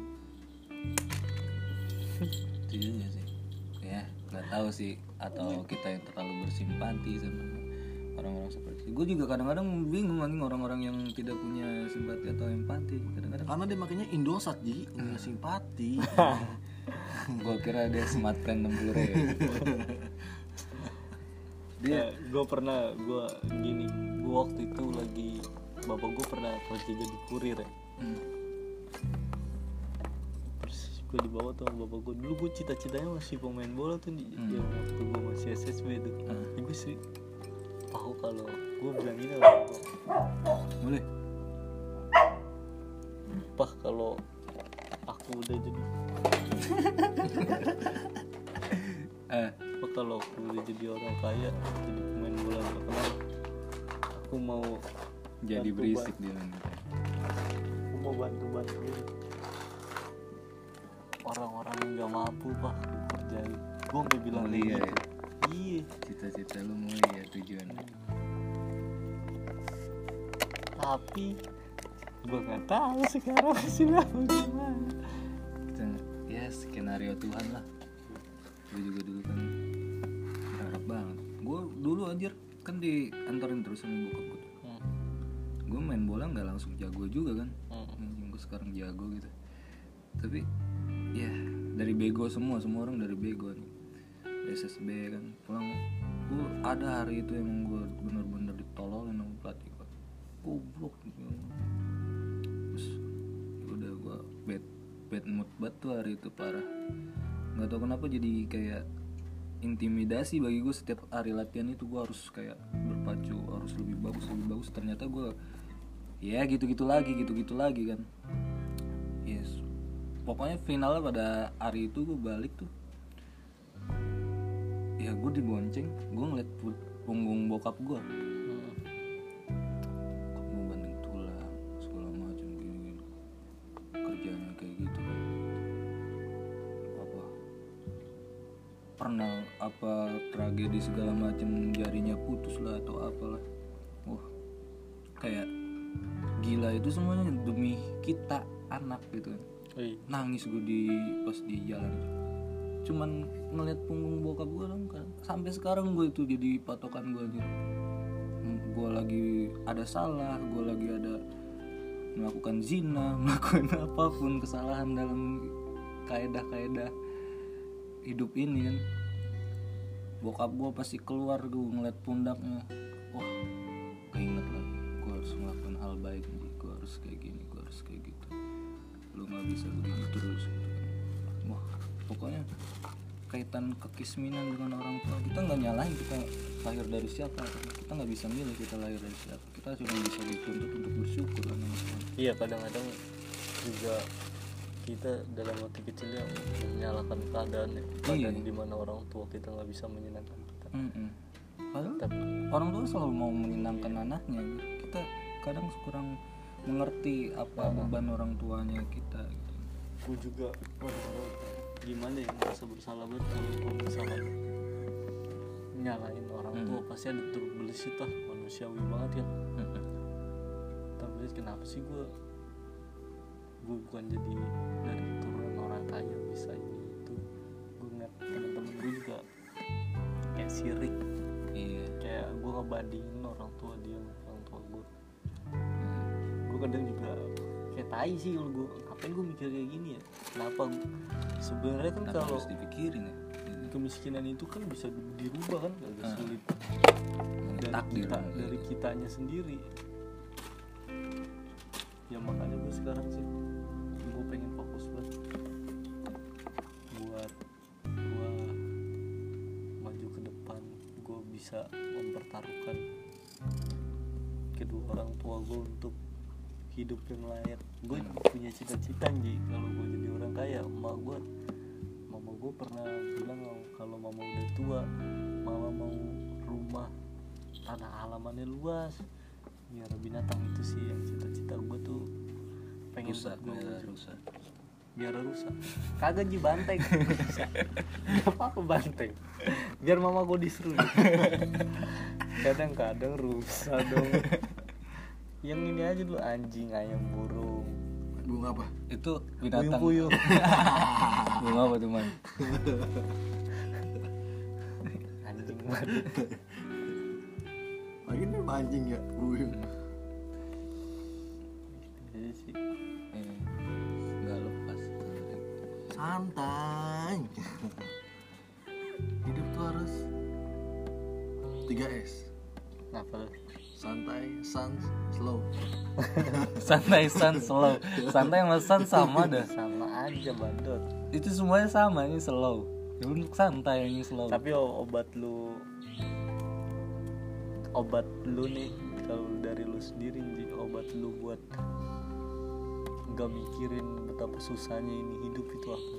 Itu juga sih? Ya nggak tahu sih. Atau kita yang terlalu bersimpati sama orang-orang seperti itu. Gue juga kadang-kadang bingung anjing orang-orang yang tidak punya simpati atau empati. Kadang-kadang karena dia makanya Indosat ji. Nggak simpati. Gue kira dia smart friend 60 ribu. Dia gue pernah gue gini gue waktu itu lagi bapak gue pernah kerja jadi kurir ya. Hmm. terus gue dibawa tuh sama bapak gue dulu gue cita-citanya masih pemain bola tuh di Hmm. yang waktu gue masih SSB tuh. Hmm. Ya, gue sih tahu kalau gue bilang gini sama gue, boleh. Pak kalau aku udah jadi eh. Kalau aku udah jadi orang kaya jadi pemain bola terkenal aku mau jadi Bantu berisik dia aku mau bantu bantuin orang-orang yang nggak mampu pak aku kerjain gue sampai bilang iya, gitu. iya. Cita-cita lu mulia tujuan tapi gue nggak tahu sekarang hasilnya bagaimana Kita, ya skenario Tuhan lah. Gue juga dulu kan berharap banget. Gue dulu anjir kan diantarin terus sama bokap gue Hmm, gue main bola nggak langsung jago juga kan. Hmm. gue sekarang jago gitu. Tapi ya dari bego semua semua orang dari bego nih. SSB kan pulang. Gue ada hari itu emang gue bener-bener ditolongin sama pelatih gue goblok gitu terus ya udah gue bad bad mood banget tuh hari itu parah. Nggak tahu kenapa jadi kayak intimidasi bagi gue setiap hari latihan itu gue harus kayak berpacu harus lebih bagus lebih bagus. Ternyata gue ya gitu-gitu lagi gitu-gitu lagi kan. Yes. Pokoknya finalnya pada hari itu gue balik tuh ya gue dibonceng. Gue ngeliat pu- punggung bokap gue apa tragedi segala macam jarinya putus lah atau apalah. Wah kayak gila itu semuanya demi kita anak gitu. Kan nangis gue di pas di jalan. Cuman ngeliat punggung bokap gue dong kan. Sampai sekarang gue itu jadi patokan gue aja gue lagi ada salah gue lagi ada melakukan zina melakukan apa pun kesalahan dalam kaedah-kaedah hidup ini kan bokap gue pasti keluar gue ngeliat pundaknya. Wah keinget lagi. Gue harus melakukan hal baik nih. Gue harus kayak gini gue harus kayak gitu. Lu nggak bisa begini terus gitu kan. Wah pokoknya kaitan kekisminan dengan orang tua kita nggak nyalahin kita lahir dari siapa. Kita nggak bisa milih kita lahir dari siapa. Kita cuma bisa dituntut untuk bersyukur kan iya kadang-kadang juga kita dalam hati kecilnya menyalahkan keadaan ya. keadaan Iya. di mana orang tua kita nggak bisa menyenangkan kita padahal tapi orang tua selalu mau menyenangkan anaknya gitu. kita kadang kurang mengerti apa beban orang tuanya kita gitu. gue juga waduh, gimana ya merasa bersalah banget kalau gue misalkan nyalain orang tua pasti ada turut lah manusiawi banget kan Mm-mm. tapi kenapa sih gue gue bukan jadi dari keturunan orang kaya bisa ini itu. Gue ngeliat temen-temen gue juga kayak sirik. Iya. Kayak gue ngebandingin orang tua dia sama orang tua gue gue kadang juga kayak tai sih kalau gue ngapain gue mikir kayak gini ya? Kenapa sebenarnya kan kalau harus dipikirin ya? Kemiskinan itu kan bisa di- dirubah kan agak Ah. sulit. Dari takdir kita dari kitanya sendiri. Ya makanya gue sekarang sih bisa mempertaruhkan kedua orang tua gue untuk hidup yang layak. Gue punya cita-cita nih kalau gue jadi orang kaya emak gue mama gue pernah bilang kalau mama udah tua mama mau rumah tanah halamannya luas. Biar binatang itu sih yang cita-cita gue tuh. Pengen rusak gue rusak biar rusak. Kagak ji banteng. Apa aku banteng. Biar mama gue disuruh. Kadang-kadang rusak dong. Yang ini aja dulu anjing ayam burung. Bunga apa? Itu binatang. Puyuh-puyuh. Bunga apa tuh man? Anjing banget. Lagi ini mancing ya? Buyung santai. Hidup tuh harus 3 S. Apa? Tuh? santai sans slow. Santai san slow. Santai sama san sama dah. Sama aja bandot itu semuanya sama ini slow. Lu untuk santai ini slow. Tapi obat lu obat lu nih kalau dari lu sendiri obat lu buat nggak mikirin betapa susahnya ini hidup itu apa.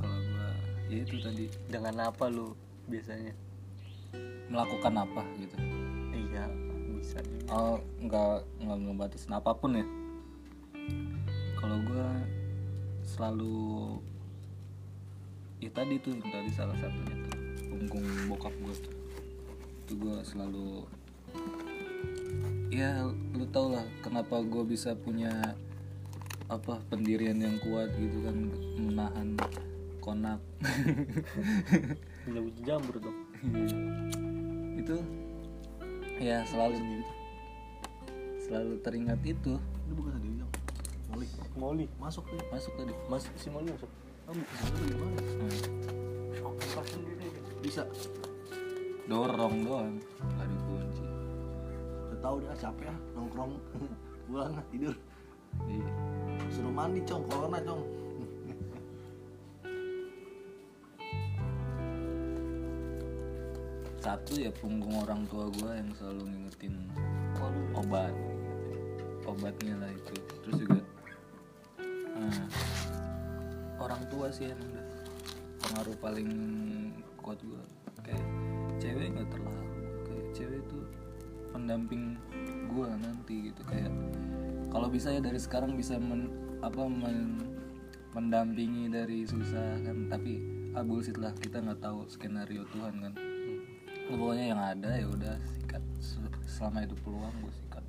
Kalau gua ya itu tadi. Dengan apa lu biasanya? Melakukan apa gitu. Iya bisa juga. oh nggak nggak ngebatasin apa pun ya? Kalau gua selalu ya tadi tuh yang tadi salah satunya tuh punggung bokap gue tuh. Itu gue selalu ya lu tau lah kenapa gue bisa punya apa pendirian yang kuat gitu kan menahan konak. Biji jamur dong. Itu ya selalu selalu teringat itu. Ini bukan tadi yang molik Molly masuk tuh masuk tadi. Mas si Molly masuk. Kamu ke sana bagaimana Hmm. bisa. Dorong doang. Nggak dikunci udah tahu dia capek ya nongkrong pulang ah, tidur. Iya. Suruh mandi cong. Corona cong. Satu ya punggung orang tua gue yang selalu ngingetin obat. Obatnya lah itu. Terus juga eh, orang tua sih emang dah. Pengaruh paling kuat gue kayak cewek nggak terlalu kayak cewek itu pendamping gue nanti gitu. Kayak kalau bisa ya dari sekarang bisa men, apa men- mendampingi dari susah kan. Tapi ah bullshit lah kita nggak tahu skenario Tuhan kan. Lu pokoknya yang ada ya udah sikat. Se- selama itu peluang gue sikat.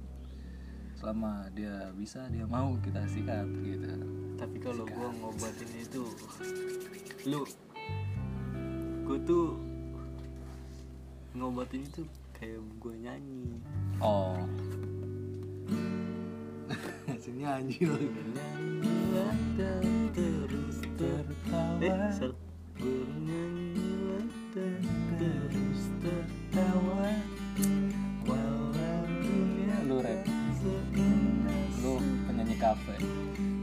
Selama dia bisa dia mau kita sikat gitu. Tapi kalau gua ngobatin itu lu gua tuh ngobatin itu kayak gua nyanyi. Oh Nyanyi terus tertawa Eh, dan terus tertawa Walau dunia lu rap. Seindah lu penyanyi kafe.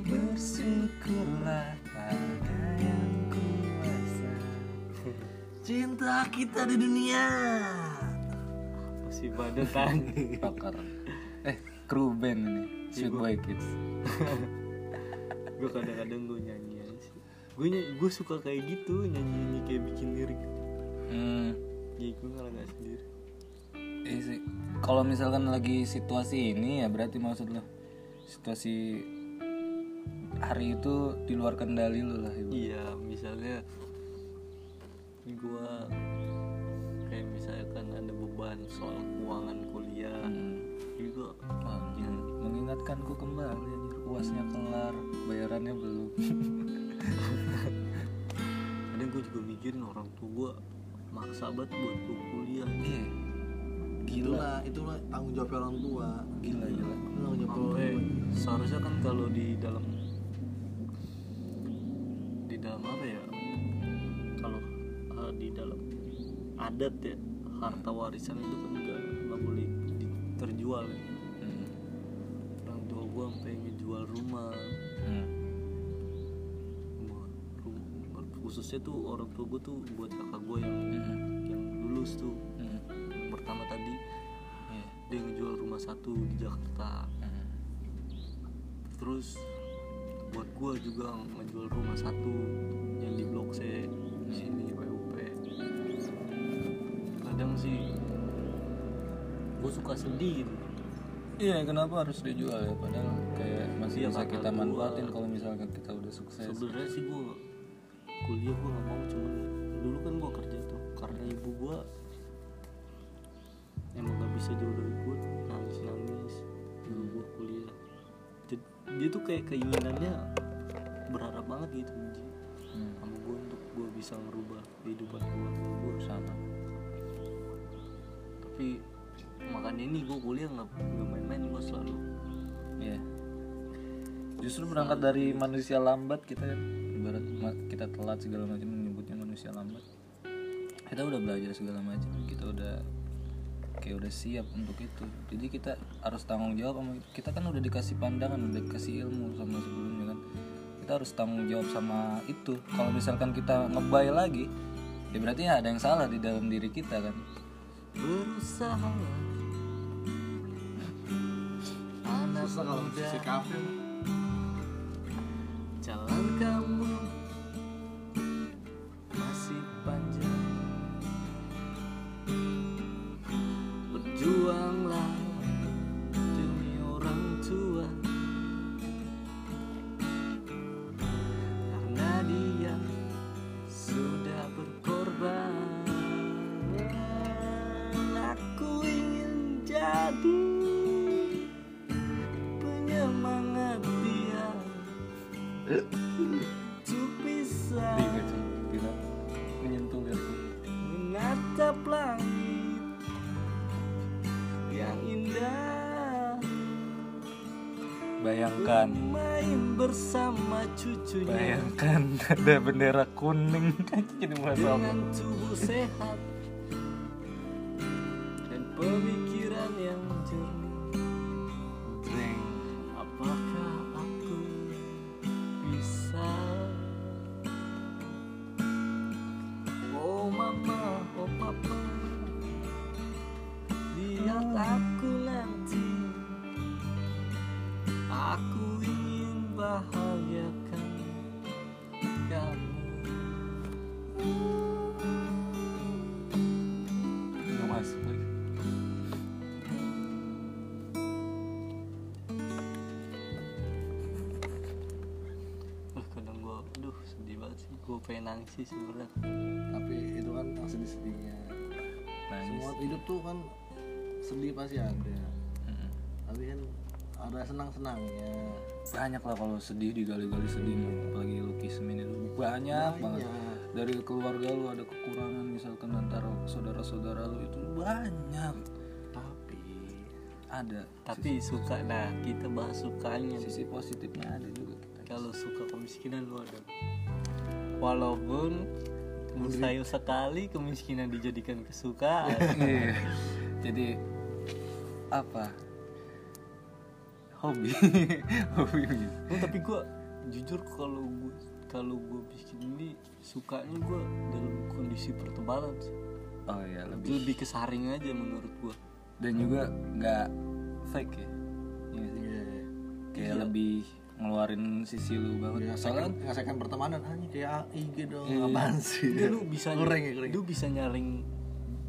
Bersyukurlah pada yang kuasa. Cinta kita di dunia. Masih pada kan rocker eh kru band ini Sweet Boy Kids. Gue kadang-kadang gue nyanyi aja sih. Gue gue suka kayak gitu nyanyi-nyanyi kayak bikin lirik. Hmm. Ya gue ngalah gak sendiri. Iya sih. Kalau misalkan lagi situasi ini ya berarti maksud lo situasi hari itu di luar kendali lu lah ibu. Iya, misalnya gua kayak misalkan ada beban soal keuangan kuliah, Hmm. Mengingatkanku kembali anjir. Uasnya kelar bayarannya belum. Kadang gua juga mikirin orang tua gua maksa banget buat gua kuliah. iya. Gila. Itulah, itulah tanggung jawab orang tua. Gila gila. Itu tanggung jawab orang tua. Seharusnya kan kalau di dalam di dalam apa ya? Kalau eh, di dalam adat ya harta warisan itu kan nggak boleh terjual ya. Hmm. gua sampai ngejual rumah Hmm. rumah, rumah khususnya tuh orang tua gue tuh buat kakak gue yang Hmm. yang lulus tuh Hmm. yang pertama tadi Iya. dia ngejual rumah satu di Jakarta Hmm. terus buat gue juga ngejual rumah satu yang di blok C di sini PUP kadang sih gue suka sedih gitu Iya, kenapa harus dijual ya? Padahal kayak masih Iya, bisa kita gua. manfaatin kalau misalkan kita udah sukses. sebenarnya sih gue kuliah gue gak mau cuman dulu kan gue kerja tuh karena ibu gue emang gak bisa jauh dari gue nangis nangis dulu gue kuliah Jadi, dia tuh kayak keinginannya berharap banget gitu Hmm. sama gue untuk gue bisa ngerubah kehidupan gue gue Sama. tapi makanya ini gue kuliah nggak main-main gue selalu Iya. Justru berangkat dari manusia lambat kita ibarat kita telat segala macam menyebutnya manusia lambat. Kita udah belajar segala macam, kita udah kayak udah siap untuk itu. Jadi kita harus tanggung jawab sama kita kan udah dikasih pandangan, udah dikasih ilmu sama sebelumnya kan. Kita harus tanggung jawab sama itu. Kalau misalkan kita ngebay lagi, ya berarti ada yang salah di dalam diri kita kan. berusaha kalau muda si kafe? Jalan kamu Untuk bisa Gila. Menyentuh menatap langit yang indah. Bayangkan. Main bersama cucunya. Bayangkan ada bendera kuning. Jadi dengan tubuh sehat dan pemikiran yang jernih sih sebenarnya. Tapi itu kan yang sedih-sedihnya nangis. Semua hidup tuh kan sedih pasti ada. Mm-mm. tapi kan ada senang-senangnya. Banyak lah kalau sedih digali-gali sedih mah. apalagi lu kismin itu banyak. banget. Banyak. dari keluarga lu ada kekurangan misalkan antara saudara-saudara lu itu banyak. Tapi ada. Tapi suka nah kita bahas sukanya. Sisi positifnya ada juga kita. Kalau suka kemiskinan lu ada walaupun mustahil sekali kemiskinan dijadikan kesukaan Iya. jadi apa hobi hobi Oh, tapi gue jujur kalau gue kalau gue bikin ini sukanya gue dalam kondisi pertemanan sih. oh ya lebih lebih kesaring aja menurut gue dan juga nggak fake ya sih. Iya. kayak lebih ngeluarin sisi lu banget. Ya, soalnya ngasakan pertemanan hanya kayak IG dong Iya. apaan sih? Dia lu bisa Kurang ya, lu bisa nyaring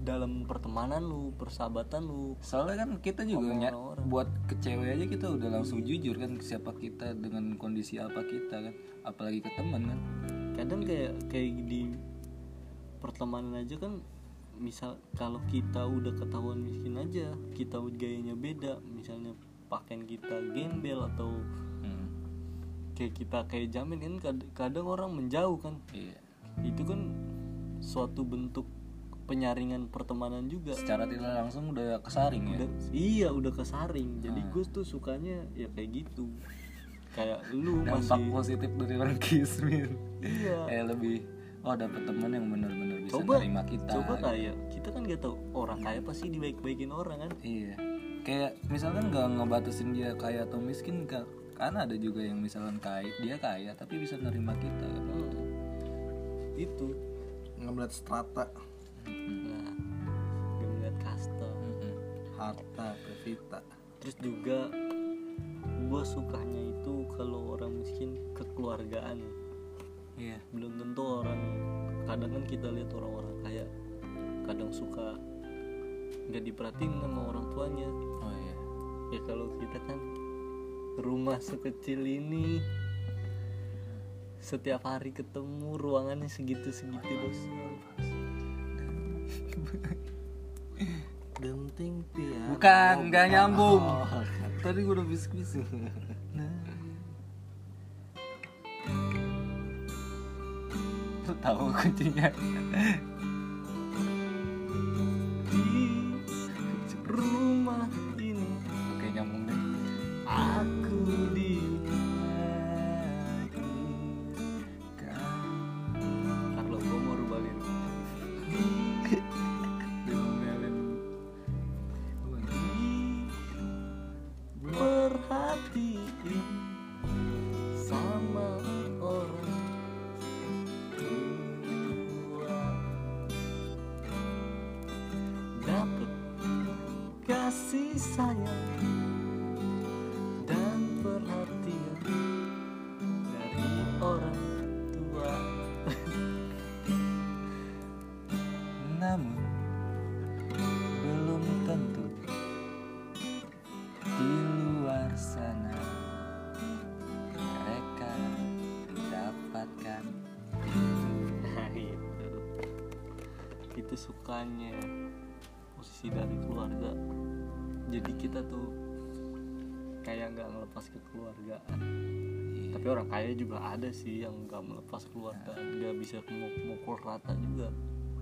dalam pertemanan lu persahabatan lu. Soalnya kan kita juga ny- orang-orang. buat ke cewek aja kita udah langsung jujur kan siapa kita dengan kondisi apa kita kan. Apalagi ke teman kan. Kadang kayak kayak di pertemanan aja kan misal kalau kita udah ketahuan miskin aja kita gayanya beda. Misalnya pakaian kita gembel atau kayak kita kayak jamin kan kad- kadang orang menjauh kan. Iya. Itu kan suatu bentuk penyaringan pertemanan juga. Secara tidak langsung udah kesaring ya? Udah iya udah kesaring. Jadi gue tuh sukanya ya kayak gitu. Kayak lu dampak masih positif dari orang kismin. Iya. Kayak lebih oh dapet teman yang benar-benar bisa coba nerima kita. coba kayak kita kan gak tahu orang kaya pasti dibaik-baikin orang kan. Iya. Kayak misalkan nggak ngebatasin dia kaya atau miskin kan kan ada juga yang misalkan kaya dia kaya tapi bisa nerima kita. Kan itu. Nggak melihat strata. Nah gak ngeliat kasta Mm-mm. harta previta terus juga gue sukanya itu kalau orang miskin kekeluargaan. Iya. Belum tentu orang kadang kan kita lihat orang-orang kaya kadang suka nggak diperhatiin sama orang tuanya. Oh iya. Ya kalau kita kan rumah sekecil ini. Setiap hari ketemu ruangannya segitu segitu bos genting pian bukan nggak nyambung. Tadi gue udah bisik-bisik. Lu tahu kuncinya sih yang nggak melepas keluarga nggak bisa mukul rata juga.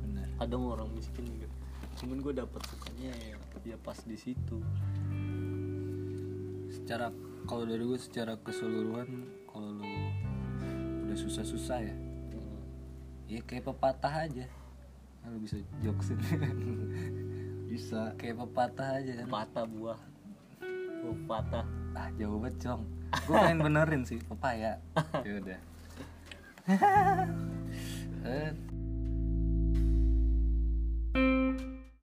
Benar. Ada orang miskin juga. Cuman gue dapat sukanya ya ya pas di situ. Secara kalau dari gue secara keseluruhan kalau lu udah susah-susah ya Hmm. ya kayak pepatah aja. Nah, lu bisa joksin bisa. Kayak pepatah aja kan. Patah buah. Buah patah ah jauh banget cong gue pengen benerin sih. Pepaya ya udah